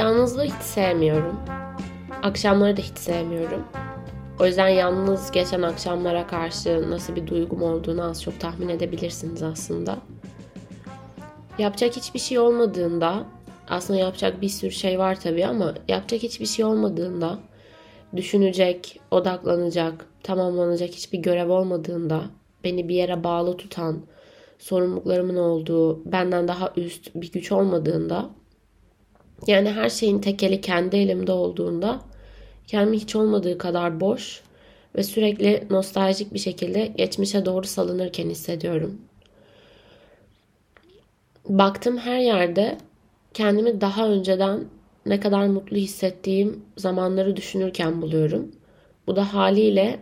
Yalnızlığı hiç sevmiyorum. Akşamları da hiç sevmiyorum. O yüzden yalnız geçen akşamlara karşı nasıl bir duygum olduğunu az çok tahmin edebilirsiniz aslında. Yapacak hiçbir şey olmadığında, aslında yapacak bir sürü şey var tabii ama yapacak hiçbir şey olmadığında, düşünecek, odaklanacak, tamamlanacak hiçbir görev olmadığında, beni bir yere bağlı tutan, sorumluluklarımın olduğu, benden daha üst bir güç olmadığında yani her şeyin tekeli kendi elimde olduğunda kendimi hiç olmadığı kadar boş ve sürekli nostaljik bir şekilde geçmişe doğru salınırken hissediyorum. Baktım her yerde kendimi daha önceden ne kadar mutlu hissettiğim zamanları düşünürken buluyorum. Bu da haliyle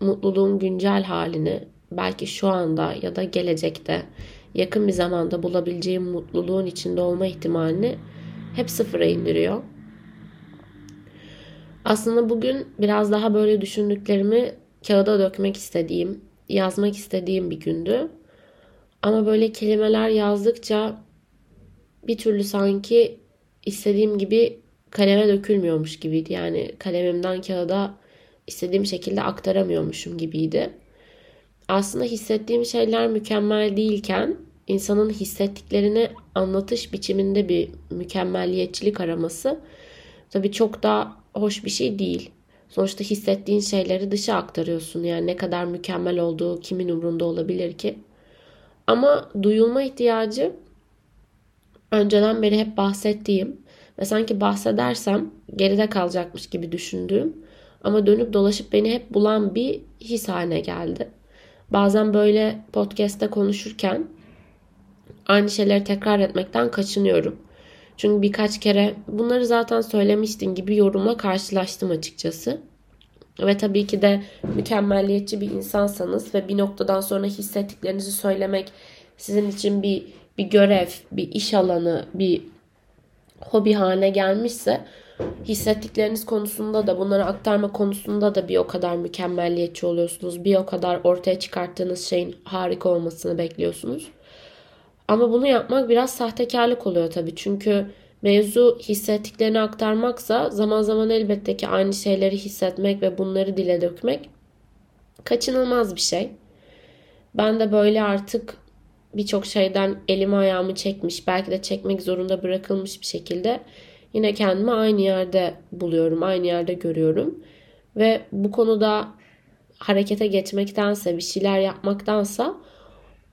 mutluluğun güncel halini belki şu anda ya da gelecekte yakın bir zamanda bulabileceğim mutluluğun içinde olma ihtimalini hep sıfıra indiriyor. Aslında bugün biraz daha böyle düşündüklerimi kağıda dökmek istediğim, yazmak istediğim bir gündü. Ama böyle kelimeler yazdıkça bir türlü sanki istediğim gibi kaleme dökülmüyormuş gibiydi. Yani kalemimden kağıda istediğim şekilde aktaramıyormuşum gibiydi. Aslında hissettiğim şeyler mükemmel değilken insanın hissettiklerini anlatış biçiminde bir mükemmelliyetçilik araması tabii çok da hoş bir şey değil. Sonuçta hissettiğin şeyleri dışa aktarıyorsun. Yani ne kadar mükemmel olduğu kimin umrunda olabilir ki? Ama duyulma ihtiyacı önceden beri hep bahsettiğim ve sanki bahsedersem geride kalacakmış gibi düşündüğüm ama dönüp dolaşıp beni hep bulan bir his haline geldi. Bazen böyle podcast'te konuşurken aynı şeyleri tekrar etmekten kaçınıyorum. Çünkü birkaç kere bunları zaten söylemiştin gibi yorumla karşılaştım açıkçası. Ve tabii ki de mükemmelliyetçi bir insansanız ve bir noktadan sonra hissettiklerinizi söylemek sizin için bir bir görev, bir iş alanı, bir hobi haline gelmişse hissettikleriniz konusunda da bunları aktarma konusunda da bir o kadar mükemmelliyetçi oluyorsunuz. Bir o kadar ortaya çıkarttığınız şeyin harika olmasını bekliyorsunuz. Ama bunu yapmak biraz sahtekarlık oluyor tabii. Çünkü mevzu hissettiklerini aktarmaksa zaman zaman elbette ki aynı şeyleri hissetmek ve bunları dile dökmek kaçınılmaz bir şey. Ben de böyle artık birçok şeyden elimi ayağımı çekmiş, belki de çekmek zorunda bırakılmış bir şekilde yine kendimi aynı yerde buluyorum, aynı yerde görüyorum. Ve bu konuda harekete geçmektense, bir şeyler yapmaktansa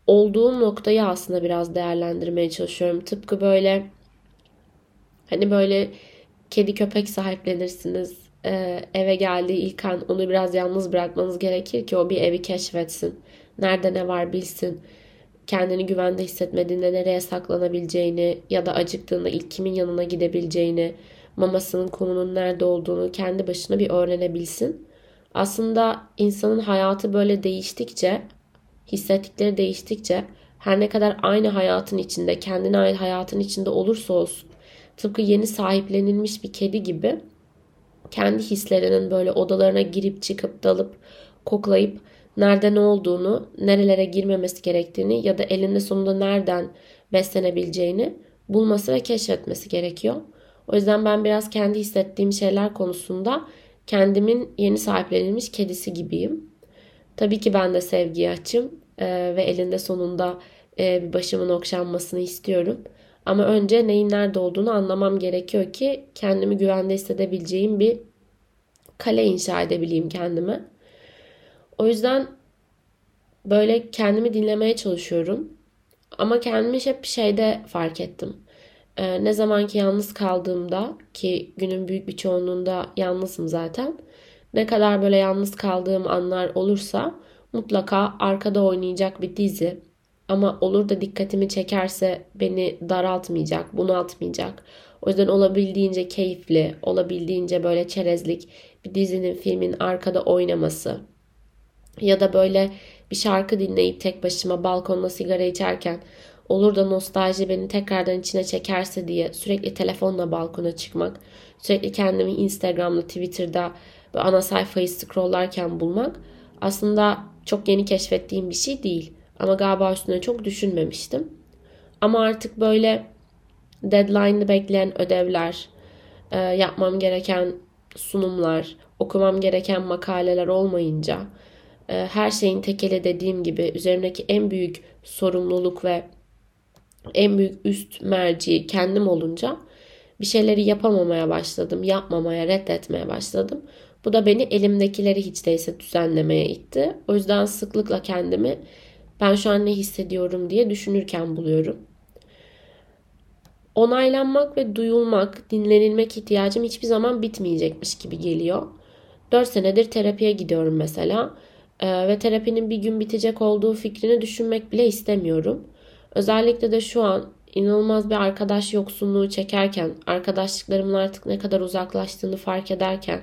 olduğum noktayı aslında biraz değerlendirmeye çalışıyorum. Tıpkı böyle hani böyle kedi köpek sahiplenirsiniz. Ee, eve geldiği ilk an onu biraz yalnız bırakmanız gerekir ki o bir evi keşfetsin. Nerede ne var bilsin. Kendini güvende hissetmediğinde nereye saklanabileceğini ya da acıktığında ilk kimin yanına gidebileceğini, mamasının konunun nerede olduğunu kendi başına bir öğrenebilsin. Aslında insanın hayatı böyle değiştikçe hissettikleri değiştikçe her ne kadar aynı hayatın içinde, kendine ait hayatın içinde olursa olsun tıpkı yeni sahiplenilmiş bir kedi gibi kendi hislerinin böyle odalarına girip çıkıp dalıp koklayıp nerede ne olduğunu, nerelere girmemesi gerektiğini ya da elinde sonunda nereden beslenebileceğini bulması ve keşfetmesi gerekiyor. O yüzden ben biraz kendi hissettiğim şeyler konusunda kendimin yeni sahiplenilmiş kedisi gibiyim. Tabii ki ben de sevgiye açım e, ve elinde sonunda e, başımın okşanmasını istiyorum. Ama önce neyin nerede olduğunu anlamam gerekiyor ki kendimi güvende hissedebileceğim bir kale inşa edebileyim kendime. O yüzden böyle kendimi dinlemeye çalışıyorum. Ama kendimi hep şeyde fark ettim. Ee, ne zaman ki yalnız kaldığımda ki günün büyük bir çoğunluğunda yalnızım zaten. Ne kadar böyle yalnız kaldığım anlar olursa mutlaka arkada oynayacak bir dizi ama olur da dikkatimi çekerse beni daraltmayacak, bunaltmayacak. O yüzden olabildiğince keyifli, olabildiğince böyle çerezlik bir dizinin, filmin arkada oynaması ya da böyle bir şarkı dinleyip tek başıma balkonda sigara içerken olur da nostalji beni tekrardan içine çekerse diye sürekli telefonla balkona çıkmak, sürekli kendimi Instagram'da, Twitter'da ana sayfayı scrolllarken bulmak aslında çok yeni keşfettiğim bir şey değil. Ama galiba üstüne çok düşünmemiştim. Ama artık böyle deadline'ı bekleyen ödevler, e, yapmam gereken sunumlar, okumam gereken makaleler olmayınca, e, her şeyin tekeli dediğim gibi üzerimdeki en büyük sorumluluk ve en büyük üst merci kendim olunca bir şeyleri yapamamaya başladım, yapmamaya, reddetmeye başladım. Bu da beni elimdekileri hiç değilse düzenlemeye itti. O yüzden sıklıkla kendimi ben şu an ne hissediyorum diye düşünürken buluyorum. Onaylanmak ve duyulmak, dinlenilmek ihtiyacım hiçbir zaman bitmeyecekmiş gibi geliyor. 4 senedir terapiye gidiyorum mesela. Ee, ve terapinin bir gün bitecek olduğu fikrini düşünmek bile istemiyorum. Özellikle de şu an inanılmaz bir arkadaş yoksunluğu çekerken, arkadaşlıklarımın artık ne kadar uzaklaştığını fark ederken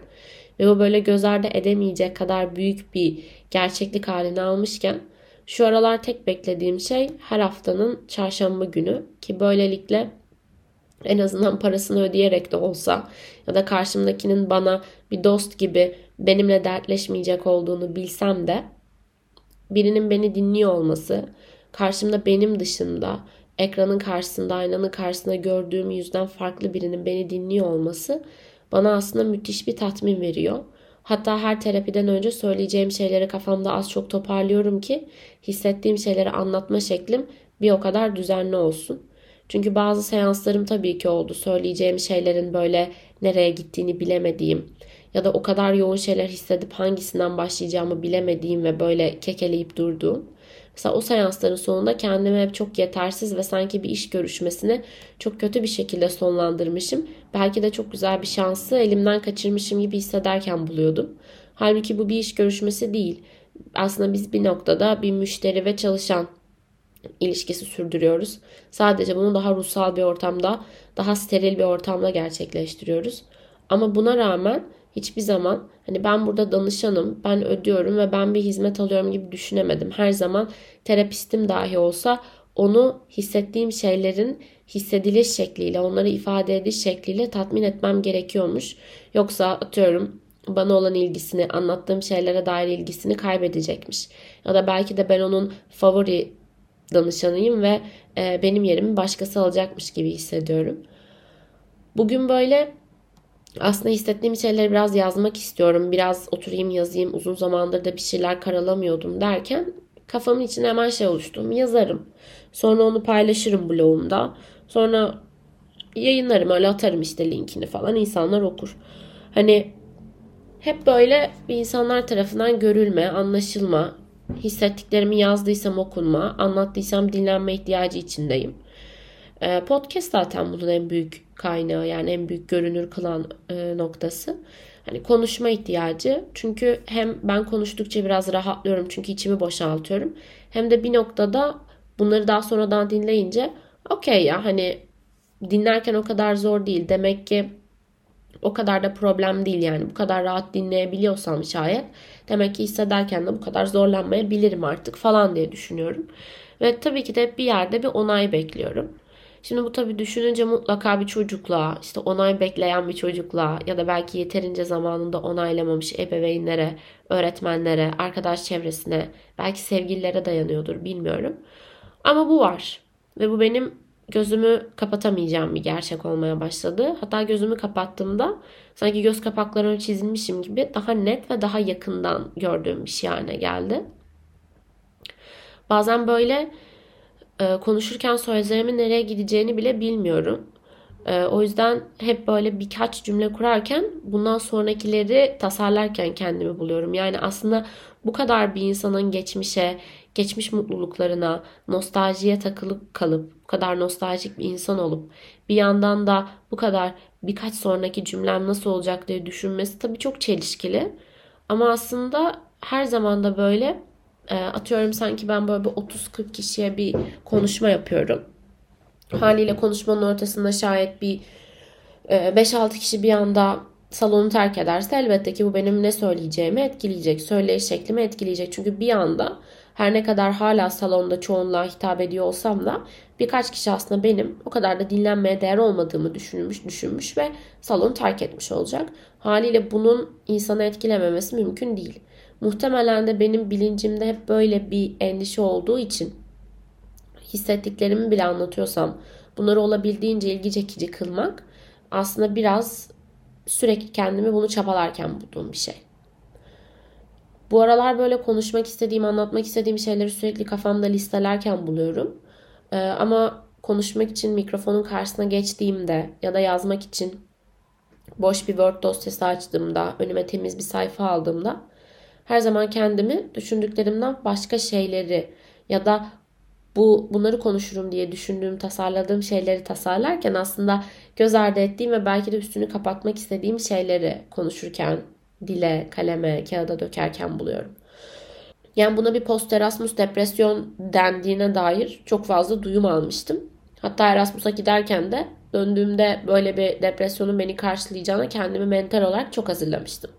ve bu böyle göz ardı edemeyecek kadar büyük bir gerçeklik halini almışken şu aralar tek beklediğim şey her haftanın çarşamba günü ki böylelikle en azından parasını ödeyerek de olsa ya da karşımdakinin bana bir dost gibi benimle dertleşmeyecek olduğunu bilsem de birinin beni dinliyor olması, karşımda benim dışında ekranın karşısında, aynanın karşısında gördüğüm yüzden farklı birinin beni dinliyor olması bana aslında müthiş bir tatmin veriyor. Hatta her terapiden önce söyleyeceğim şeyleri kafamda az çok toparlıyorum ki hissettiğim şeyleri anlatma şeklim bir o kadar düzenli olsun. Çünkü bazı seanslarım tabii ki oldu. Söyleyeceğim şeylerin böyle nereye gittiğini bilemediğim ya da o kadar yoğun şeyler hissedip hangisinden başlayacağımı bilemediğim ve böyle kekeleyip durduğum. Mesela o seansların sonunda kendimi hep çok yetersiz ve sanki bir iş görüşmesini çok kötü bir şekilde sonlandırmışım. Belki de çok güzel bir şansı elimden kaçırmışım gibi hissederken buluyordum. Halbuki bu bir iş görüşmesi değil. Aslında biz bir noktada bir müşteri ve çalışan ilişkisi sürdürüyoruz. Sadece bunu daha ruhsal bir ortamda, daha steril bir ortamda gerçekleştiriyoruz. Ama buna rağmen hiçbir zaman hani ben burada danışanım, ben ödüyorum ve ben bir hizmet alıyorum gibi düşünemedim. Her zaman terapistim dahi olsa onu hissettiğim şeylerin hissediliş şekliyle, onları ifade ediş şekliyle tatmin etmem gerekiyormuş. Yoksa atıyorum bana olan ilgisini, anlattığım şeylere dair ilgisini kaybedecekmiş. Ya da belki de ben onun favori danışanıyım ve e, benim yerimi başkası alacakmış gibi hissediyorum. Bugün böyle aslında hissettiğim şeyleri biraz yazmak istiyorum. Biraz oturayım yazayım. Uzun zamandır da bir şeyler karalamıyordum derken kafamın içine hemen şey oluştu. Yazarım. Sonra onu paylaşırım blogumda. Sonra yayınlarım öyle atarım işte linkini falan. insanlar okur. Hani hep böyle bir insanlar tarafından görülme, anlaşılma, hissettiklerimi yazdıysam okunma, anlattıysam dinlenme ihtiyacı içindeyim. Ee, podcast zaten bunun en büyük kaynağı yani en büyük görünür kılan e, noktası. Hani konuşma ihtiyacı. Çünkü hem ben konuştukça biraz rahatlıyorum çünkü içimi boşaltıyorum. Hem de bir noktada bunları daha sonradan dinleyince okey ya hani dinlerken o kadar zor değil. Demek ki o kadar da problem değil yani. Bu kadar rahat dinleyebiliyorsam şayet demek ki hissederken de bu kadar zorlanmayabilirim artık falan diye düşünüyorum. Ve tabii ki de bir yerde bir onay bekliyorum. Şimdi bu tabii düşününce mutlaka bir çocukla, işte onay bekleyen bir çocukla ya da belki yeterince zamanında onaylamamış ebeveynlere, öğretmenlere, arkadaş çevresine, belki sevgililere dayanıyordur bilmiyorum. Ama bu var ve bu benim gözümü kapatamayacağım bir gerçek olmaya başladı. Hatta gözümü kapattığımda sanki göz kapaklarını çizilmişim gibi daha net ve daha yakından gördüğüm bir şey haline geldi. Bazen böyle e, konuşurken sözlerimin nereye gideceğini bile bilmiyorum. E, o yüzden hep böyle birkaç cümle kurarken bundan sonrakileri tasarlarken kendimi buluyorum. Yani aslında bu kadar bir insanın geçmişe, geçmiş mutluluklarına, nostaljiye takılıp kalıp, bu kadar nostaljik bir insan olup bir yandan da bu kadar birkaç sonraki cümlem nasıl olacak diye düşünmesi tabii çok çelişkili. Ama aslında her zaman da böyle e, atıyorum sanki ben böyle bir 30-40 kişiye bir konuşma yapıyorum. Haliyle konuşmanın ortasında şayet bir 5-6 e, kişi bir anda salonu terk ederse elbette ki bu benim ne söyleyeceğimi etkileyecek. Söyleyiş şeklimi etkileyecek. Çünkü bir anda her ne kadar hala salonda çoğunluğa hitap ediyor olsam da birkaç kişi aslında benim o kadar da dinlenmeye değer olmadığımı düşünmüş, düşünmüş ve salonu terk etmiş olacak. Haliyle bunun insanı etkilememesi mümkün değil. Muhtemelen de benim bilincimde hep böyle bir endişe olduğu için hissettiklerimi bile anlatıyorsam bunları olabildiğince ilgi çekici kılmak aslında biraz sürekli kendimi bunu çabalarken bulduğum bir şey. Bu aralar böyle konuşmak istediğim, anlatmak istediğim şeyleri sürekli kafamda listelerken buluyorum. Ee, ama konuşmak için mikrofonun karşısına geçtiğimde ya da yazmak için boş bir Word dosyası açtığımda, önüme temiz bir sayfa aldığımda her zaman kendimi düşündüklerimden başka şeyleri ya da bu bunları konuşurum diye düşündüğüm, tasarladığım şeyleri tasarlarken aslında göz ardı ettiğim ve belki de üstünü kapatmak istediğim şeyleri konuşurken dile, kaleme, kağıda dökerken buluyorum. Yani buna bir post Erasmus depresyon dendiğine dair çok fazla duyum almıştım. Hatta Erasmus'a giderken de döndüğümde böyle bir depresyonun beni karşılayacağına kendimi mental olarak çok hazırlamıştım.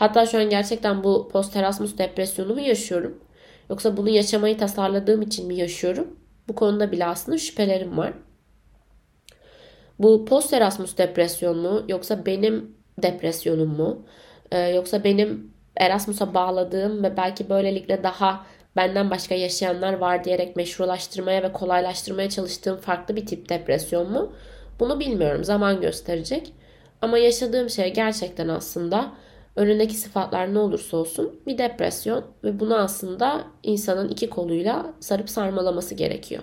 Hatta şu an gerçekten bu post Erasmus depresyonu mu yaşıyorum? Yoksa bunu yaşamayı tasarladığım için mi yaşıyorum? Bu konuda bile aslında şüphelerim var. Bu post Erasmus depresyon mu yoksa benim depresyonum mu? Ee, yoksa benim Erasmus'a bağladığım ve belki böylelikle daha benden başka yaşayanlar var diyerek meşrulaştırmaya ve kolaylaştırmaya çalıştığım farklı bir tip depresyon mu? Bunu bilmiyorum. Zaman gösterecek. Ama yaşadığım şey gerçekten aslında önündeki sıfatlar ne olursa olsun bir depresyon ve bunu aslında insanın iki koluyla sarıp sarmalaması gerekiyor.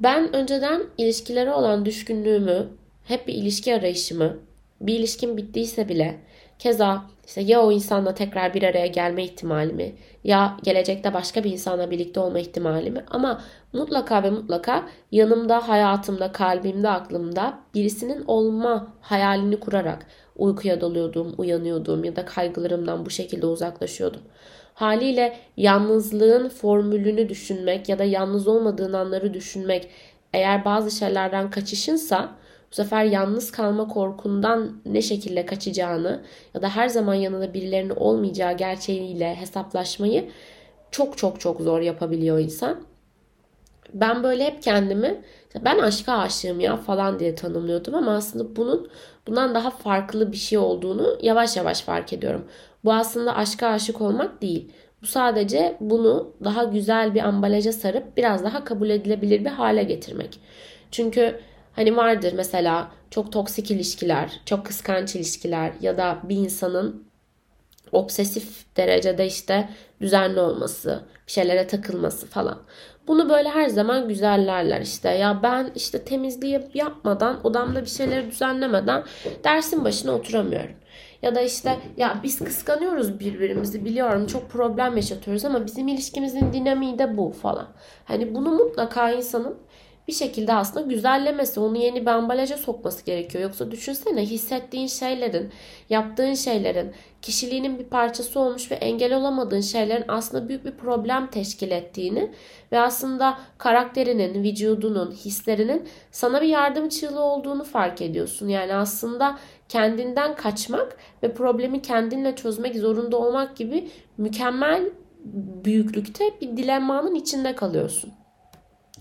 Ben önceden ilişkilere olan düşkünlüğümü, hep bir ilişki arayışımı, bir ilişkim bittiyse bile keza işte ya o insanla tekrar bir araya gelme ihtimalimi ya gelecekte başka bir insanla birlikte olma ihtimalimi ama mutlaka ve mutlaka yanımda, hayatımda, kalbimde, aklımda birisinin olma hayalini kurarak uykuya dalıyordum, uyanıyordum ya da kaygılarımdan bu şekilde uzaklaşıyordum. Haliyle yalnızlığın formülünü düşünmek ya da yalnız olmadığın anları düşünmek eğer bazı şeylerden kaçışınsa bu sefer yalnız kalma korkundan ne şekilde kaçacağını ya da her zaman yanında birilerinin olmayacağı gerçeğiyle hesaplaşmayı çok çok çok zor yapabiliyor insan. Ben böyle hep kendimi ben aşka aşığım ya falan diye tanımlıyordum ama aslında bunun bundan daha farklı bir şey olduğunu yavaş yavaş fark ediyorum. Bu aslında aşka aşık olmak değil. Bu sadece bunu daha güzel bir ambalaja sarıp biraz daha kabul edilebilir bir hale getirmek. Çünkü Hani vardır mesela çok toksik ilişkiler, çok kıskanç ilişkiler ya da bir insanın obsesif derecede işte düzenli olması, bir şeylere takılması falan. Bunu böyle her zaman güzellerler işte. Ya ben işte temizliği yapmadan, odamda bir şeyleri düzenlemeden dersin başına oturamıyorum. Ya da işte ya biz kıskanıyoruz birbirimizi biliyorum çok problem yaşatıyoruz ama bizim ilişkimizin dinamiği de bu falan. Hani bunu mutlaka insanın bir şekilde aslında güzellemesi, onu yeni bir ambalaja sokması gerekiyor. Yoksa düşünsene hissettiğin şeylerin, yaptığın şeylerin, kişiliğinin bir parçası olmuş ve engel olamadığın şeylerin aslında büyük bir problem teşkil ettiğini ve aslında karakterinin, vücudunun, hislerinin sana bir yardım çığlığı olduğunu fark ediyorsun. Yani aslında kendinden kaçmak ve problemi kendinle çözmek zorunda olmak gibi mükemmel büyüklükte bir dilemmanın içinde kalıyorsun.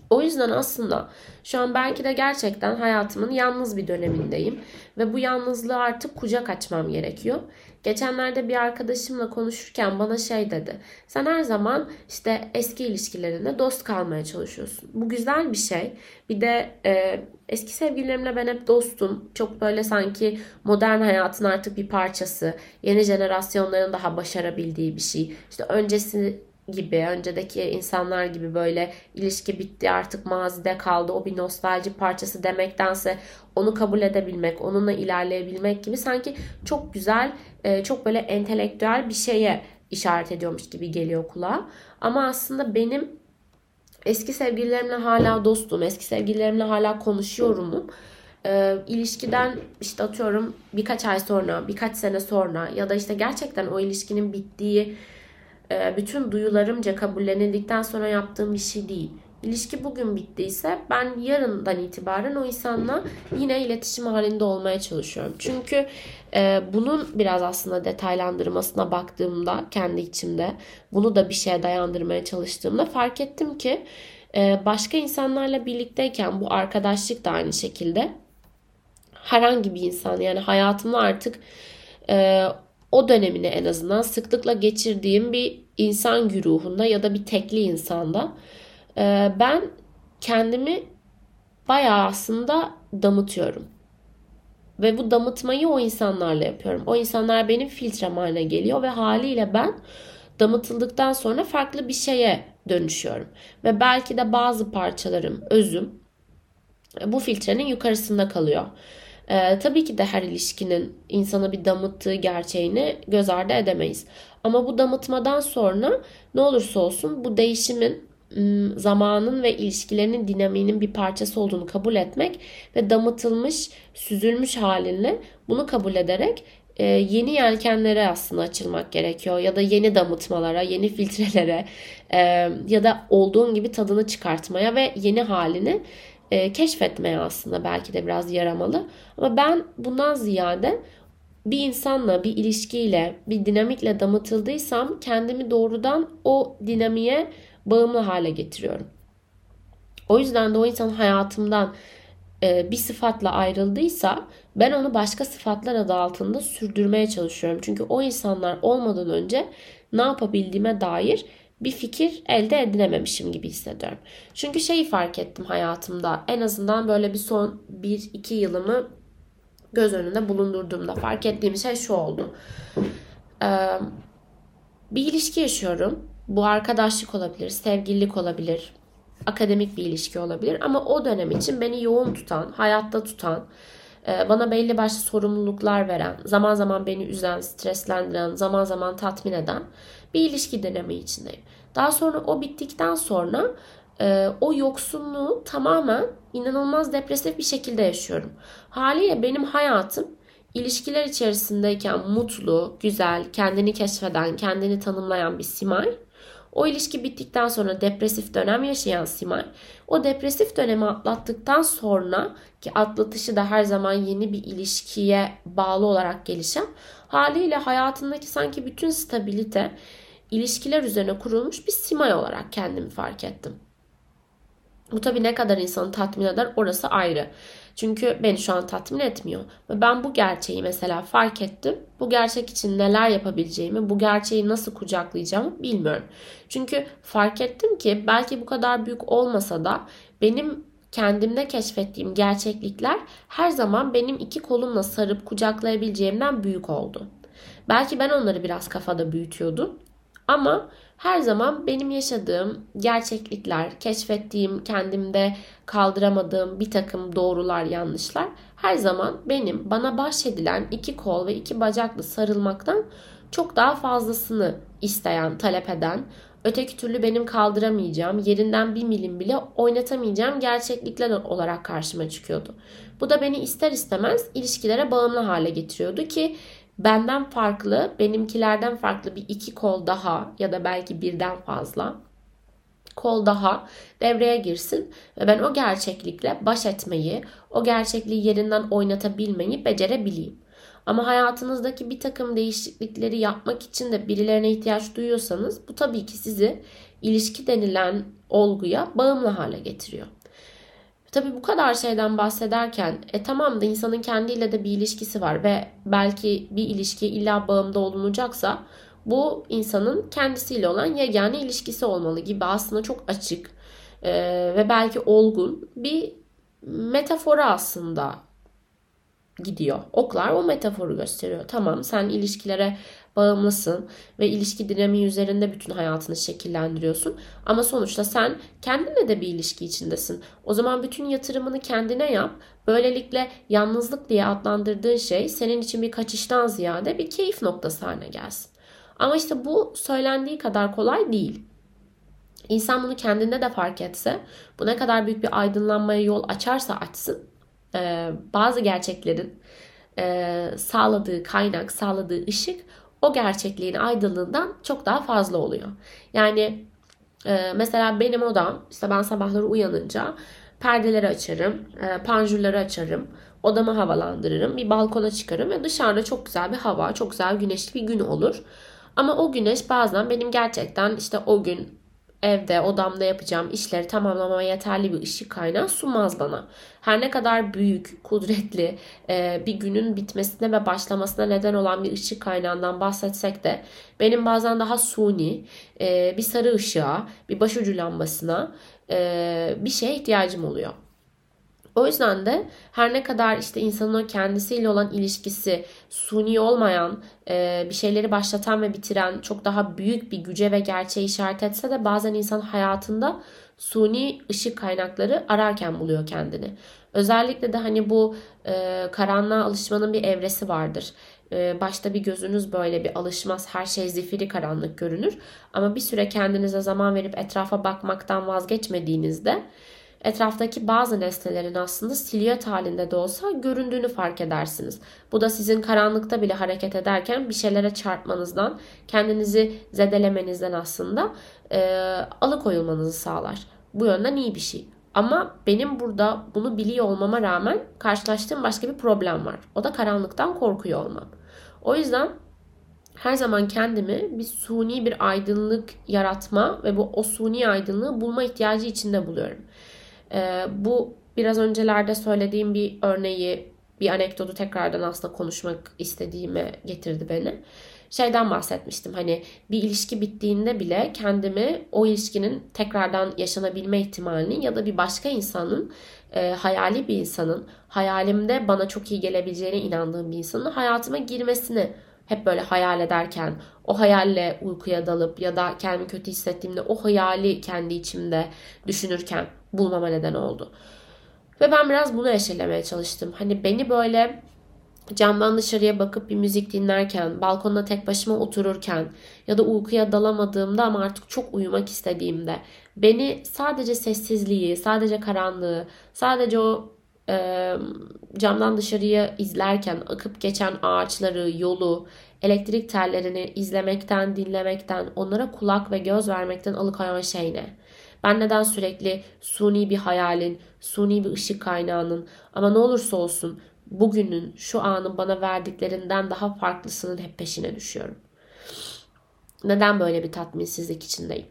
O yüzden aslında şu an belki de gerçekten hayatımın yalnız bir dönemindeyim ve bu yalnızlığı artık kucak açmam gerekiyor. Geçenlerde bir arkadaşımla konuşurken bana şey dedi. Sen her zaman işte eski ilişkilerinde dost kalmaya çalışıyorsun. Bu güzel bir şey. Bir de e, eski sevgililerimle ben hep dostum. Çok böyle sanki modern hayatın artık bir parçası. Yeni jenerasyonların daha başarabildiği bir şey. İşte öncesi gibi, öncedeki insanlar gibi böyle ilişki bitti artık mazide kaldı o bir nostalji parçası demektense onu kabul edebilmek, onunla ilerleyebilmek gibi sanki çok güzel, e, çok böyle entelektüel bir şeye işaret ediyormuş gibi geliyor kulağa. Ama aslında benim eski sevgililerimle hala dostum, eski sevgililerimle hala konuşuyorumum. E, ilişkiden işte atıyorum birkaç ay sonra, birkaç sene sonra ya da işte gerçekten o ilişkinin bittiği bütün duyularımca kabullenildikten sonra yaptığım bir şey değil. İlişki bugün bittiyse ben yarından itibaren o insanla yine iletişim halinde olmaya çalışıyorum. Çünkü e, bunun biraz aslında detaylandırmasına baktığımda kendi içimde bunu da bir şeye dayandırmaya çalıştığımda fark ettim ki e, başka insanlarla birlikteyken bu arkadaşlık da aynı şekilde herhangi bir insan yani hayatımda artık e, o dönemini en azından sıklıkla geçirdiğim bir insan güruhunda ya da bir tekli insanda e, ben kendimi bayağı aslında damıtıyorum. Ve bu damıtmayı o insanlarla yapıyorum. O insanlar benim filtrem haline geliyor ve haliyle ben damıtıldıktan sonra farklı bir şeye dönüşüyorum. Ve belki de bazı parçalarım, özüm bu filtrenin yukarısında kalıyor. Ee, tabii ki de her ilişkinin insana bir damıttığı gerçeğini göz ardı edemeyiz. Ama bu damıtmadan sonra ne olursa olsun bu değişimin zamanın ve ilişkilerinin dinamiğinin bir parçası olduğunu kabul etmek ve damıtılmış, süzülmüş halinle bunu kabul ederek e, yeni yelkenlere aslında açılmak gerekiyor. Ya da yeni damıtmalara, yeni filtrelere e, ya da olduğun gibi tadını çıkartmaya ve yeni halini e, keşfetmeye aslında belki de biraz yaramalı. Ama ben bundan ziyade bir insanla, bir ilişkiyle, bir dinamikle damıtıldıysam kendimi doğrudan o dinamiğe bağımlı hale getiriyorum. O yüzden de o insan hayatımdan e, bir sıfatla ayrıldıysa ben onu başka sıfatlar adı altında sürdürmeye çalışıyorum. Çünkü o insanlar olmadan önce ne yapabildiğime dair bir fikir elde edinememişim gibi hissediyorum. Çünkü şeyi fark ettim hayatımda en azından böyle bir son 1-2 yılımı göz önünde bulundurduğumda fark ettiğim şey şu oldu. Ee, bir ilişki yaşıyorum. Bu arkadaşlık olabilir, sevgililik olabilir, akademik bir ilişki olabilir. Ama o dönem için beni yoğun tutan, hayatta tutan, bana belli başlı sorumluluklar veren, zaman zaman beni üzen, streslendiren, zaman zaman tatmin eden bir ilişki dönemi içindeyim. Daha sonra o bittikten sonra e, o yoksunluğu tamamen inanılmaz depresif bir şekilde yaşıyorum. Haliyle benim hayatım ilişkiler içerisindeyken mutlu, güzel, kendini keşfeden, kendini tanımlayan bir Simay. O ilişki bittikten sonra depresif dönem yaşayan Simay, o depresif dönemi atlattıktan sonra ki atlatışı da her zaman yeni bir ilişkiye bağlı olarak gelişen haliyle hayatındaki sanki bütün stabilite ilişkiler üzerine kurulmuş bir Simay olarak kendimi fark ettim. Bu tabii ne kadar insanı tatmin eder orası ayrı. Çünkü beni şu an tatmin etmiyor. Ve ben bu gerçeği mesela fark ettim. Bu gerçek için neler yapabileceğimi, bu gerçeği nasıl kucaklayacağımı bilmiyorum. Çünkü fark ettim ki belki bu kadar büyük olmasa da benim kendimde keşfettiğim gerçeklikler her zaman benim iki kolumla sarıp kucaklayabileceğimden büyük oldu. Belki ben onları biraz kafada büyütüyordum. Ama her zaman benim yaşadığım gerçeklikler, keşfettiğim, kendimde kaldıramadığım bir takım doğrular, yanlışlar her zaman benim bana bahşedilen iki kol ve iki bacaklı sarılmaktan çok daha fazlasını isteyen, talep eden, öteki türlü benim kaldıramayacağım, yerinden bir milim bile oynatamayacağım gerçeklikler olarak karşıma çıkıyordu. Bu da beni ister istemez ilişkilere bağımlı hale getiriyordu ki benden farklı, benimkilerden farklı bir iki kol daha ya da belki birden fazla kol daha devreye girsin ve ben o gerçeklikle baş etmeyi, o gerçekliği yerinden oynatabilmeyi becerebileyim. Ama hayatınızdaki bir takım değişiklikleri yapmak için de birilerine ihtiyaç duyuyorsanız bu tabii ki sizi ilişki denilen olguya bağımlı hale getiriyor. Tabii bu kadar şeyden bahsederken e tamam da insanın kendiyle de bir ilişkisi var ve belki bir ilişki illa bağımda olunacaksa bu insanın kendisiyle olan yegane ilişkisi olmalı gibi aslında çok açık e, ve belki olgun bir metafora aslında gidiyor. Oklar o metaforu gösteriyor. Tamam sen ilişkilere bağımlısın ve ilişki dinamiği üzerinde bütün hayatını şekillendiriyorsun. Ama sonuçta sen kendinle de bir ilişki içindesin. O zaman bütün yatırımını kendine yap. Böylelikle yalnızlık diye adlandırdığın şey senin için bir kaçıştan ziyade bir keyif noktası haline gelsin. Ama işte bu söylendiği kadar kolay değil. İnsan bunu kendinde de fark etse, bu ne kadar büyük bir aydınlanmaya yol açarsa açsın, bazı gerçeklerin sağladığı kaynak, sağladığı ışık o gerçekliğin aydınlığından çok daha fazla oluyor. Yani e, mesela benim odam işte ben sabahları uyanınca perdeleri açarım, e, panjurları açarım, odamı havalandırırım, bir balkona çıkarım ve dışarıda çok güzel bir hava, çok güzel güneşli bir gün olur. Ama o güneş bazen benim gerçekten işte o gün evde, odamda yapacağım işleri tamamlamama yeterli bir ışık kaynağı sunmaz bana. Her ne kadar büyük, kudretli e, bir günün bitmesine ve başlamasına neden olan bir ışık kaynağından bahsetsek de benim bazen daha suni, e, bir sarı ışığa, bir başucu lambasına e, bir şeye ihtiyacım oluyor. O yüzden de her ne kadar işte insanın o kendisiyle olan ilişkisi suni olmayan, bir şeyleri başlatan ve bitiren çok daha büyük bir güce ve gerçeğe işaret etse de bazen insan hayatında suni ışık kaynakları ararken buluyor kendini. Özellikle de hani bu e, karanlığa alışmanın bir evresi vardır. E, başta bir gözünüz böyle bir alışmaz, her şey zifiri karanlık görünür. Ama bir süre kendinize zaman verip etrafa bakmaktan vazgeçmediğinizde etraftaki bazı nesnelerin aslında silüet halinde de olsa göründüğünü fark edersiniz. Bu da sizin karanlıkta bile hareket ederken bir şeylere çarpmanızdan, kendinizi zedelemenizden aslında e, alıkoyulmanızı sağlar. Bu yönden iyi bir şey. Ama benim burada bunu biliyor olmama rağmen karşılaştığım başka bir problem var. O da karanlıktan korkuyor olmam. O yüzden her zaman kendimi bir suni bir aydınlık yaratma ve bu o suni aydınlığı bulma ihtiyacı içinde buluyorum. Ee, bu biraz öncelerde söylediğim bir örneği, bir anekdotu tekrardan aslında konuşmak istediğime getirdi beni. Şeyden bahsetmiştim hani bir ilişki bittiğinde bile kendimi o ilişkinin tekrardan yaşanabilme ihtimalini ya da bir başka insanın e, hayali bir insanın hayalimde bana çok iyi gelebileceğine inandığım bir insanın hayatıma girmesini hep böyle hayal ederken o hayalle uykuya dalıp ya da kendimi kötü hissettiğimde o hayali kendi içimde düşünürken bulmama neden oldu. Ve ben biraz bunu eşelemeye çalıştım. Hani beni böyle camdan dışarıya bakıp bir müzik dinlerken, balkonda tek başıma otururken ya da uykuya dalamadığımda ama artık çok uyumak istediğimde beni sadece sessizliği, sadece karanlığı, sadece o e, camdan dışarıya izlerken akıp geçen ağaçları, yolu, elektrik tellerini izlemekten, dinlemekten, onlara kulak ve göz vermekten alıkoyan şey ne? Ben neden sürekli suni bir hayalin, suni bir ışık kaynağının ama ne olursa olsun bugünün, şu anın bana verdiklerinden daha farklısının hep peşine düşüyorum? Neden böyle bir tatminsizlik içindeyim?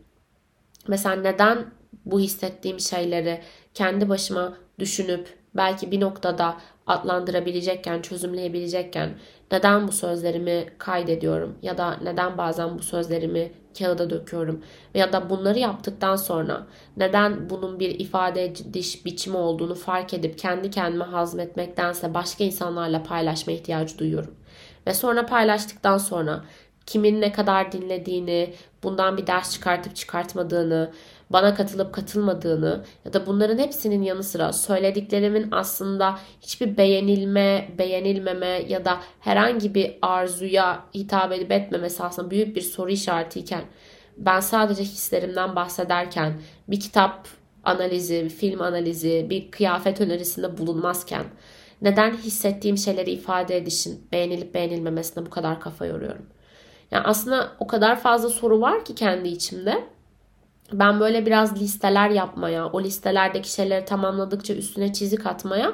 Mesela neden bu hissettiğim şeyleri kendi başıma düşünüp belki bir noktada adlandırabilecekken, çözümleyebilecekken neden bu sözlerimi kaydediyorum ya da neden bazen bu sözlerimi kağıda döküyorum ya da bunları yaptıktan sonra neden bunun bir ifade ediş biçimi olduğunu fark edip kendi kendime hazmetmektense başka insanlarla paylaşma ihtiyacı duyuyorum. Ve sonra paylaştıktan sonra kimin ne kadar dinlediğini, bundan bir ders çıkartıp çıkartmadığını, bana katılıp katılmadığını ya da bunların hepsinin yanı sıra söylediklerimin aslında hiçbir beğenilme, beğenilmeme ya da herhangi bir arzuya hitap edip etmemesi aslında büyük bir soru işaretiyken ben sadece hislerimden bahsederken bir kitap analizi, bir film analizi, bir kıyafet önerisinde bulunmazken neden hissettiğim şeyleri ifade edişin beğenilip beğenilmemesine bu kadar kafa yoruyorum? Yani aslında o kadar fazla soru var ki kendi içimde ben böyle biraz listeler yapmaya, o listelerdeki şeyleri tamamladıkça üstüne çizik atmaya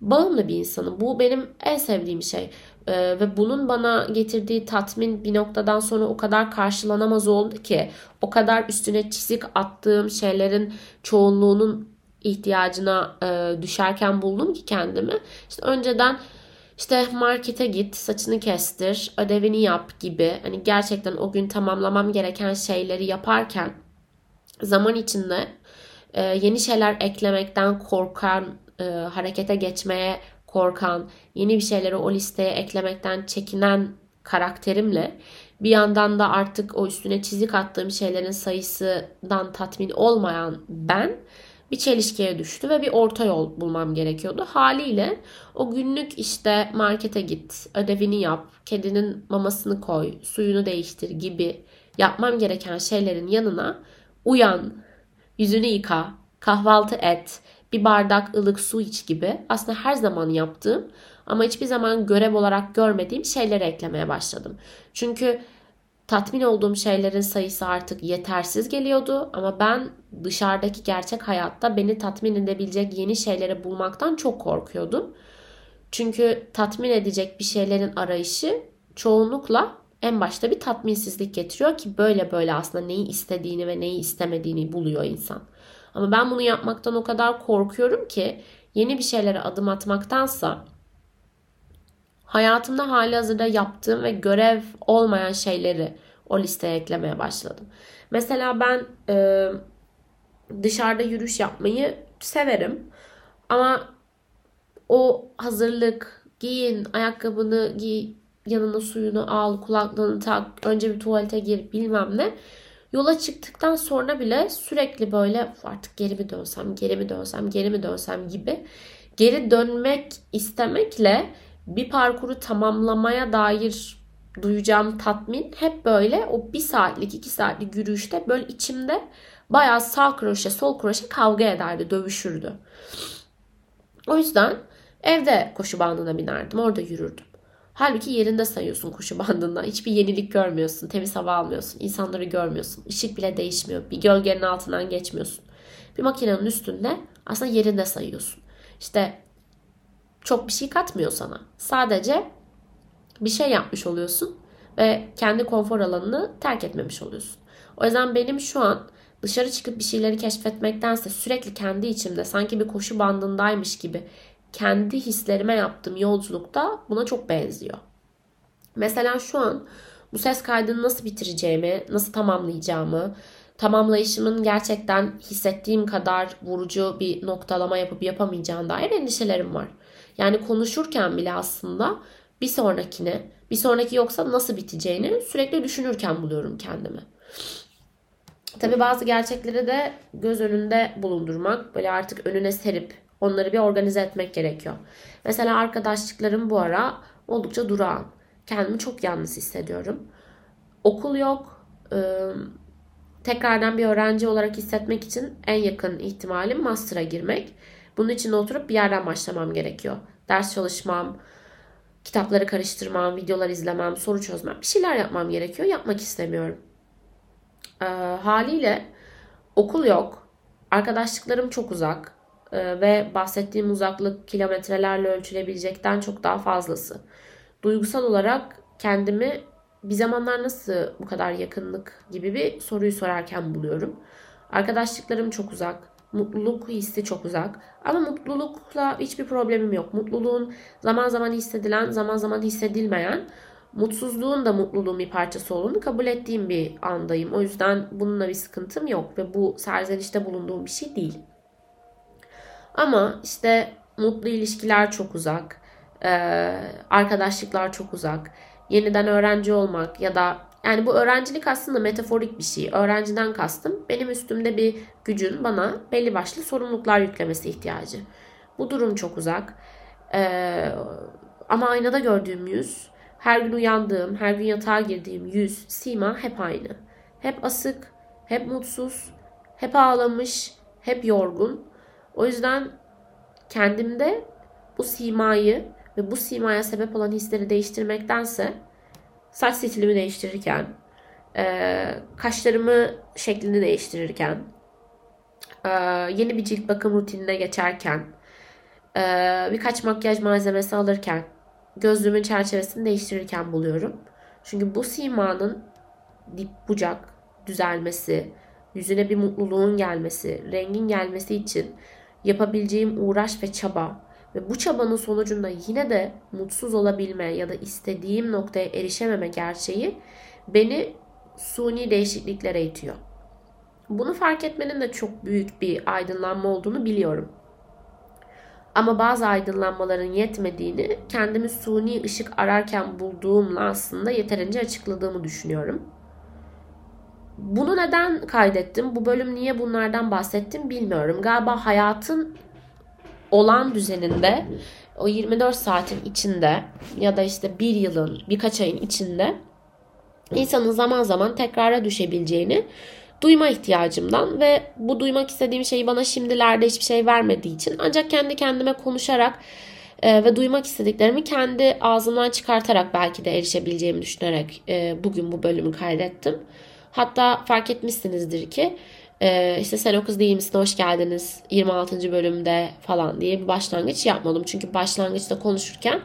bağımlı bir insanım. Bu benim en sevdiğim şey. Ee, ve bunun bana getirdiği tatmin bir noktadan sonra o kadar karşılanamaz oldu ki o kadar üstüne çizik attığım şeylerin çoğunluğunun ihtiyacına e, düşerken buldum ki kendimi. İşte önceden işte markete git, saçını kestir, ödevini yap gibi hani gerçekten o gün tamamlamam gereken şeyleri yaparken zaman içinde e, yeni şeyler eklemekten korkan, e, harekete geçmeye korkan, yeni bir şeyleri o listeye eklemekten çekinen karakterimle bir yandan da artık o üstüne çizik attığım şeylerin sayısından tatmin olmayan ben bir çelişkiye düştü ve bir orta yol bulmam gerekiyordu. Haliyle o günlük işte markete git, ödevini yap, kedinin mamasını koy, suyunu değiştir gibi yapmam gereken şeylerin yanına uyan, yüzünü yıka, kahvaltı et, bir bardak ılık su iç gibi aslında her zaman yaptığım ama hiçbir zaman görev olarak görmediğim şeyleri eklemeye başladım. Çünkü tatmin olduğum şeylerin sayısı artık yetersiz geliyordu ama ben dışarıdaki gerçek hayatta beni tatmin edebilecek yeni şeyleri bulmaktan çok korkuyordum. Çünkü tatmin edecek bir şeylerin arayışı çoğunlukla en başta bir tatminsizlik getiriyor ki böyle böyle aslında neyi istediğini ve neyi istemediğini buluyor insan. Ama ben bunu yapmaktan o kadar korkuyorum ki yeni bir şeylere adım atmaktansa hayatımda hali hazırda yaptığım ve görev olmayan şeyleri o listeye eklemeye başladım. Mesela ben e, dışarıda yürüyüş yapmayı severim. Ama o hazırlık, giyin, ayakkabını giy, yanına suyunu al, kulaklığını tak, önce bir tuvalete gir bilmem ne. Yola çıktıktan sonra bile sürekli böyle artık geri mi dönsem, geri mi dönsem, geri mi dönsem gibi geri dönmek istemekle bir parkuru tamamlamaya dair duyacağım tatmin hep böyle o bir saatlik iki saatlik yürüyüşte böyle içimde bayağı sağ kroşe sol kroşe kavga ederdi dövüşürdü. O yüzden evde koşu bandına binerdim orada yürürdüm. Halbuki yerinde sayıyorsun koşu bandında. Hiçbir yenilik görmüyorsun. Temiz hava almıyorsun. insanları görmüyorsun. Işık bile değişmiyor. Bir gölgenin altından geçmiyorsun. Bir makinenin üstünde aslında yerinde sayıyorsun. İşte çok bir şey katmıyor sana. Sadece bir şey yapmış oluyorsun ve kendi konfor alanını terk etmemiş oluyorsun. O yüzden benim şu an dışarı çıkıp bir şeyleri keşfetmektense sürekli kendi içimde sanki bir koşu bandındaymış gibi kendi hislerime yaptığım yolculukta buna çok benziyor. Mesela şu an bu ses kaydını nasıl bitireceğimi, nasıl tamamlayacağımı, tamamlayışımın gerçekten hissettiğim kadar vurucu bir noktalama yapıp yapamayacağım dair endişelerim var. Yani konuşurken bile aslında bir sonrakine, bir sonraki yoksa nasıl biteceğini sürekli düşünürken buluyorum kendimi. Tabi bazı gerçekleri de göz önünde bulundurmak, böyle artık önüne serip onları bir organize etmek gerekiyor. Mesela arkadaşlıklarım bu ara oldukça durağan. Kendimi çok yalnız hissediyorum. Okul yok. tekrardan bir öğrenci olarak hissetmek için en yakın ihtimalim master'a girmek. Bunun için oturup bir yerden başlamam gerekiyor. Ders çalışmam, kitapları karıştırmam, videolar izlemem, soru çözmem, bir şeyler yapmam gerekiyor. Yapmak istemiyorum. Ee, haliyle okul yok, arkadaşlıklarım çok uzak ee, ve bahsettiğim uzaklık kilometrelerle ölçülebilecekten çok daha fazlası. Duygusal olarak kendimi bir zamanlar nasıl bu kadar yakınlık gibi bir soruyu sorarken buluyorum. Arkadaşlıklarım çok uzak mutluluk hissi çok uzak. Ama mutlulukla hiçbir problemim yok. Mutluluğun zaman zaman hissedilen, zaman zaman hissedilmeyen, mutsuzluğun da mutluluğun bir parçası olduğunu kabul ettiğim bir andayım. O yüzden bununla bir sıkıntım yok ve bu serzenişte bulunduğum bir şey değil. Ama işte mutlu ilişkiler çok uzak, arkadaşlıklar çok uzak, yeniden öğrenci olmak ya da yani bu öğrencilik aslında metaforik bir şey. Öğrenciden kastım benim üstümde bir gücün bana belli başlı sorumluluklar yüklemesi ihtiyacı. Bu durum çok uzak. Ee, ama aynada gördüğüm yüz, her gün uyandığım, her gün yatağa girdiğim yüz, sima hep aynı. Hep asık, hep mutsuz, hep ağlamış, hep yorgun. O yüzden kendimde bu simayı ve bu simaya sebep olan hisleri değiştirmektense saç stilimi değiştirirken, e, kaşlarımı şeklini değiştirirken, e, yeni bir cilt bakım rutinine geçerken, e, birkaç makyaj malzemesi alırken, gözlüğümün çerçevesini değiştirirken buluyorum. Çünkü bu simanın dip bucak düzelmesi, yüzüne bir mutluluğun gelmesi, rengin gelmesi için yapabileceğim uğraş ve çaba ve bu çabanın sonucunda yine de mutsuz olabilme ya da istediğim noktaya erişememe gerçeği beni suni değişikliklere itiyor. Bunu fark etmenin de çok büyük bir aydınlanma olduğunu biliyorum. Ama bazı aydınlanmaların yetmediğini kendimi suni ışık ararken bulduğumla aslında yeterince açıkladığımı düşünüyorum. Bunu neden kaydettim? Bu bölüm niye bunlardan bahsettim bilmiyorum. Galiba hayatın olan düzeninde o 24 saatin içinde ya da işte bir yılın birkaç ayın içinde insanın zaman zaman tekrara düşebileceğini duyma ihtiyacımdan ve bu duymak istediğim şeyi bana şimdilerde hiçbir şey vermediği için ancak kendi kendime konuşarak e, ve duymak istediklerimi kendi ağzımdan çıkartarak belki de erişebileceğimi düşünerek e, bugün bu bölümü kaydettim. Hatta fark etmişsinizdir ki ee, işte sen o kız değil misin hoş geldiniz 26. bölümde falan diye bir başlangıç yapmadım. Çünkü başlangıçta konuşurken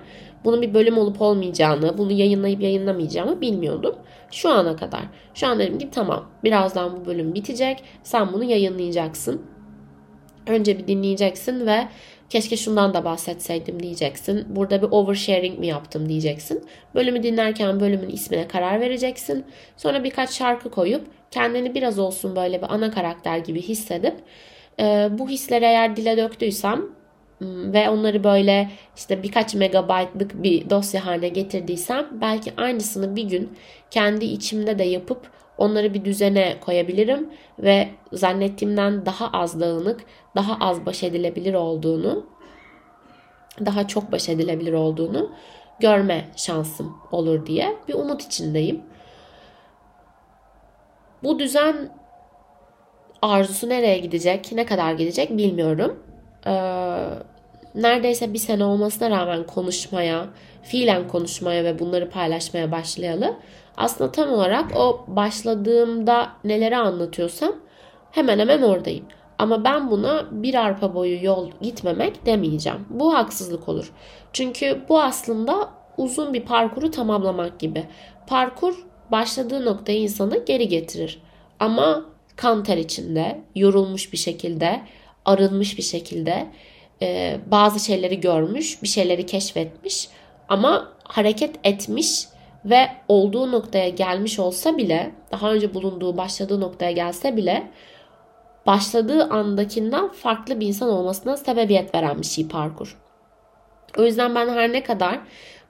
bunun bir bölüm olup olmayacağını, bunu yayınlayıp yayınlamayacağımı bilmiyordum. Şu ana kadar. Şu an dedim ki tamam birazdan bu bölüm bitecek. Sen bunu yayınlayacaksın. Önce bir dinleyeceksin ve keşke şundan da bahsetseydim diyeceksin. Burada bir oversharing mi yaptım diyeceksin. Bölümü dinlerken bölümün ismine karar vereceksin. Sonra birkaç şarkı koyup kendini biraz olsun böyle bir ana karakter gibi hissedip e, bu hisleri eğer dile döktüysem ve onları böyle işte birkaç megabaytlık bir dosya haline getirdiysem belki aynısını bir gün kendi içimde de yapıp onları bir düzene koyabilirim ve zannettiğimden daha az dağınık, daha az baş edilebilir olduğunu, daha çok baş edilebilir olduğunu görme şansım olur diye bir umut içindeyim. Bu düzen arzusu nereye gidecek, ne kadar gidecek bilmiyorum. Ee, neredeyse bir sene olmasına rağmen konuşmaya, fiilen konuşmaya ve bunları paylaşmaya başlayalı. Aslında tam olarak o başladığımda neleri anlatıyorsam hemen hemen oradayım. Ama ben buna bir arpa boyu yol gitmemek demeyeceğim. Bu haksızlık olur. Çünkü bu aslında uzun bir parkuru tamamlamak gibi. Parkur başladığı noktayı insanı geri getirir. Ama kan ter içinde, yorulmuş bir şekilde, arınmış bir şekilde e, bazı şeyleri görmüş, bir şeyleri keşfetmiş ama hareket etmiş ve olduğu noktaya gelmiş olsa bile, daha önce bulunduğu, başladığı noktaya gelse bile başladığı andakinden farklı bir insan olmasına sebebiyet veren bir şey parkur. O yüzden ben her ne kadar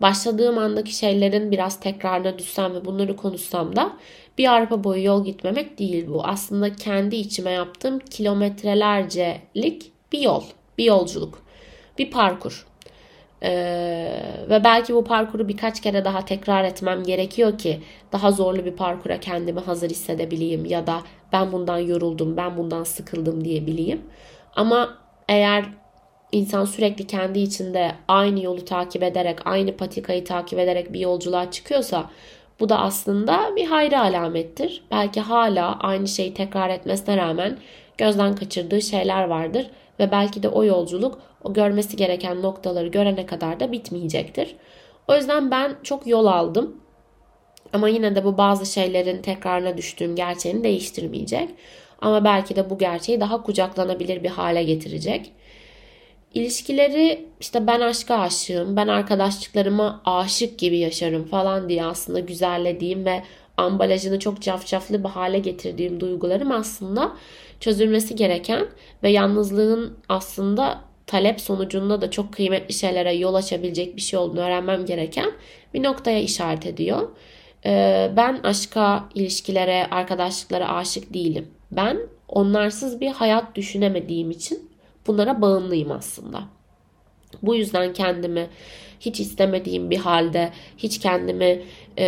başladığım andaki şeylerin biraz tekrarına düşsem ve bunları konuşsam da bir arpa boyu yol gitmemek değil bu. Aslında kendi içime yaptığım kilometrelercelik bir yol, bir yolculuk, bir parkur. Ee, ve belki bu parkuru birkaç kere daha tekrar etmem gerekiyor ki daha zorlu bir parkura kendimi hazır hissedebileyim ya da ben bundan yoruldum, ben bundan sıkıldım diyebileyim. Ama eğer insan sürekli kendi içinde aynı yolu takip ederek, aynı patikayı takip ederek bir yolculuğa çıkıyorsa bu da aslında bir hayra alamettir. Belki hala aynı şeyi tekrar etmesine rağmen gözden kaçırdığı şeyler vardır ve belki de o yolculuk o görmesi gereken noktaları görene kadar da bitmeyecektir. O yüzden ben çok yol aldım. Ama yine de bu bazı şeylerin tekrarına düştüğüm gerçeğini değiştirmeyecek. Ama belki de bu gerçeği daha kucaklanabilir bir hale getirecek. İlişkileri işte ben aşka aşığım, ben arkadaşlıklarıma aşık gibi yaşarım falan diye aslında güzellediğim ve ambalajını çok cafcaflı bir hale getirdiğim duygularım aslında çözülmesi gereken ve yalnızlığın aslında talep sonucunda da çok kıymetli şeylere yol açabilecek bir şey olduğunu öğrenmem gereken bir noktaya işaret ediyor. Ee, ben aşka, ilişkilere, arkadaşlıklara aşık değilim. Ben onlarsız bir hayat düşünemediğim için bunlara bağımlıyım aslında. Bu yüzden kendimi hiç istemediğim bir halde, hiç kendimi e,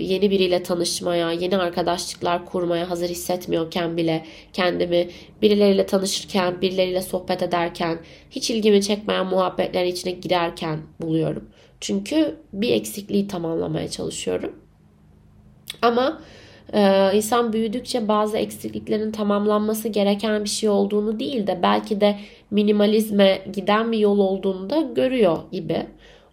yeni biriyle tanışmaya, yeni arkadaşlıklar kurmaya hazır hissetmiyorken bile kendimi birileriyle tanışırken, birileriyle sohbet ederken, hiç ilgimi çekmeyen muhabbetlerin içine girerken buluyorum. Çünkü bir eksikliği tamamlamaya çalışıyorum. Ama e, insan büyüdükçe bazı eksikliklerin tamamlanması gereken bir şey olduğunu değil de belki de minimalizme giden bir yol olduğunu da görüyor gibi.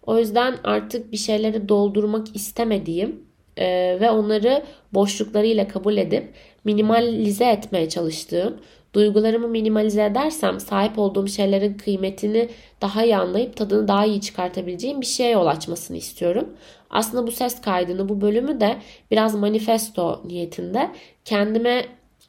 O yüzden artık bir şeyleri doldurmak istemediğim e, ve onları boşluklarıyla kabul edip minimalize etmeye çalıştığım, duygularımı minimalize edersem sahip olduğum şeylerin kıymetini daha iyi anlayıp tadını daha iyi çıkartabileceğim bir şeye yol açmasını istiyorum. Aslında bu ses kaydını, bu bölümü de biraz manifesto niyetinde kendime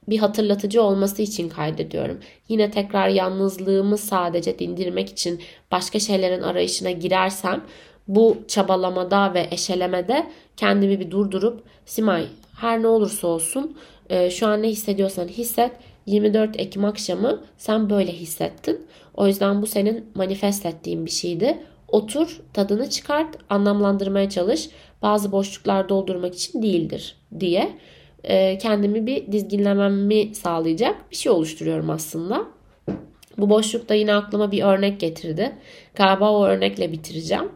bir hatırlatıcı olması için kaydediyorum. Yine tekrar yalnızlığımı sadece dindirmek için başka şeylerin arayışına girersem bu çabalamada ve eşelemede kendimi bir durdurup Simay her ne olursa olsun e, şu an ne hissediyorsan hisset 24 Ekim akşamı sen böyle hissettin. O yüzden bu senin manifest ettiğin bir şeydi. Otur, tadını çıkart, anlamlandırmaya çalış. Bazı boşluklar doldurmak için değildir diye e, kendimi bir dizginlememi sağlayacak bir şey oluşturuyorum aslında. Bu boşlukta yine aklıma bir örnek getirdi. Galiba o örnekle bitireceğim.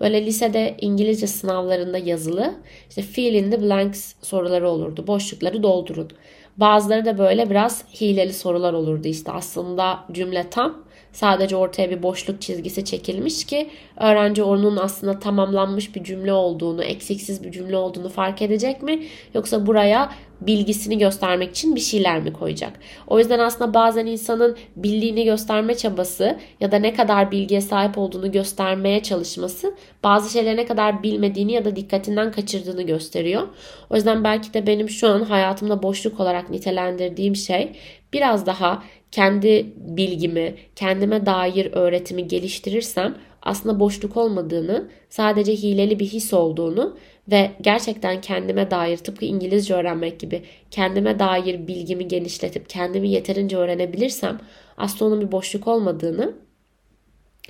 Böyle lisede İngilizce sınavlarında yazılı işte fill in the blanks soruları olurdu. Boşlukları doldurun. Bazıları da böyle biraz hileli sorular olurdu işte aslında cümle tam sadece ortaya bir boşluk çizgisi çekilmiş ki öğrenci onun aslında tamamlanmış bir cümle olduğunu, eksiksiz bir cümle olduğunu fark edecek mi? Yoksa buraya bilgisini göstermek için bir şeyler mi koyacak? O yüzden aslında bazen insanın bildiğini gösterme çabası ya da ne kadar bilgiye sahip olduğunu göstermeye çalışması bazı şeyleri ne kadar bilmediğini ya da dikkatinden kaçırdığını gösteriyor. O yüzden belki de benim şu an hayatımda boşluk olarak nitelendirdiğim şey biraz daha kendi bilgimi, kendime dair öğretimi geliştirirsem aslında boşluk olmadığını, sadece hileli bir his olduğunu ve gerçekten kendime dair tıpkı İngilizce öğrenmek gibi kendime dair bilgimi genişletip kendimi yeterince öğrenebilirsem aslında onun bir boşluk olmadığını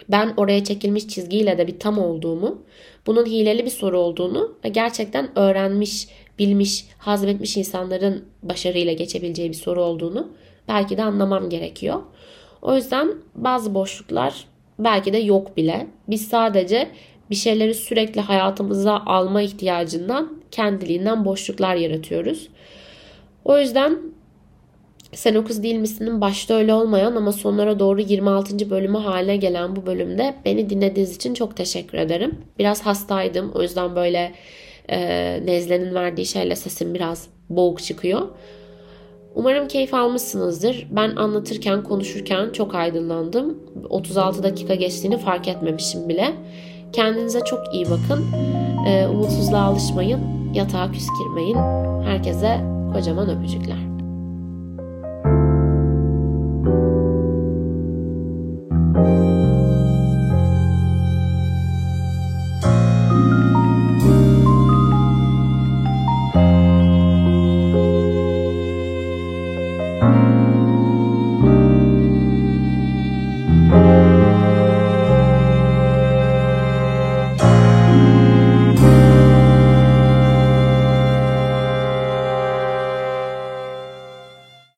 ben oraya çekilmiş çizgiyle de bir tam olduğumu, bunun hileli bir soru olduğunu ve gerçekten öğrenmiş, bilmiş, hazmetmiş insanların başarıyla geçebileceği bir soru olduğunu belki de anlamam gerekiyor. O yüzden bazı boşluklar belki de yok bile. Biz sadece bir şeyleri sürekli hayatımıza alma ihtiyacından kendiliğinden boşluklar yaratıyoruz. O yüzden sen o kız değil misin'in başta öyle olmayan ama sonlara doğru 26. bölümü haline gelen bu bölümde beni dinlediğiniz için çok teşekkür ederim. Biraz hastaydım o yüzden böyle e, nezlenin verdiği şeyle sesim biraz boğuk çıkıyor. Umarım keyif almışsınızdır. Ben anlatırken, konuşurken çok aydınlandım. 36 dakika geçtiğini fark etmemişim bile. Kendinize çok iyi bakın. Umutsuzluğa alışmayın. Yatağa küskirmeyin. Herkese kocaman öpücükler.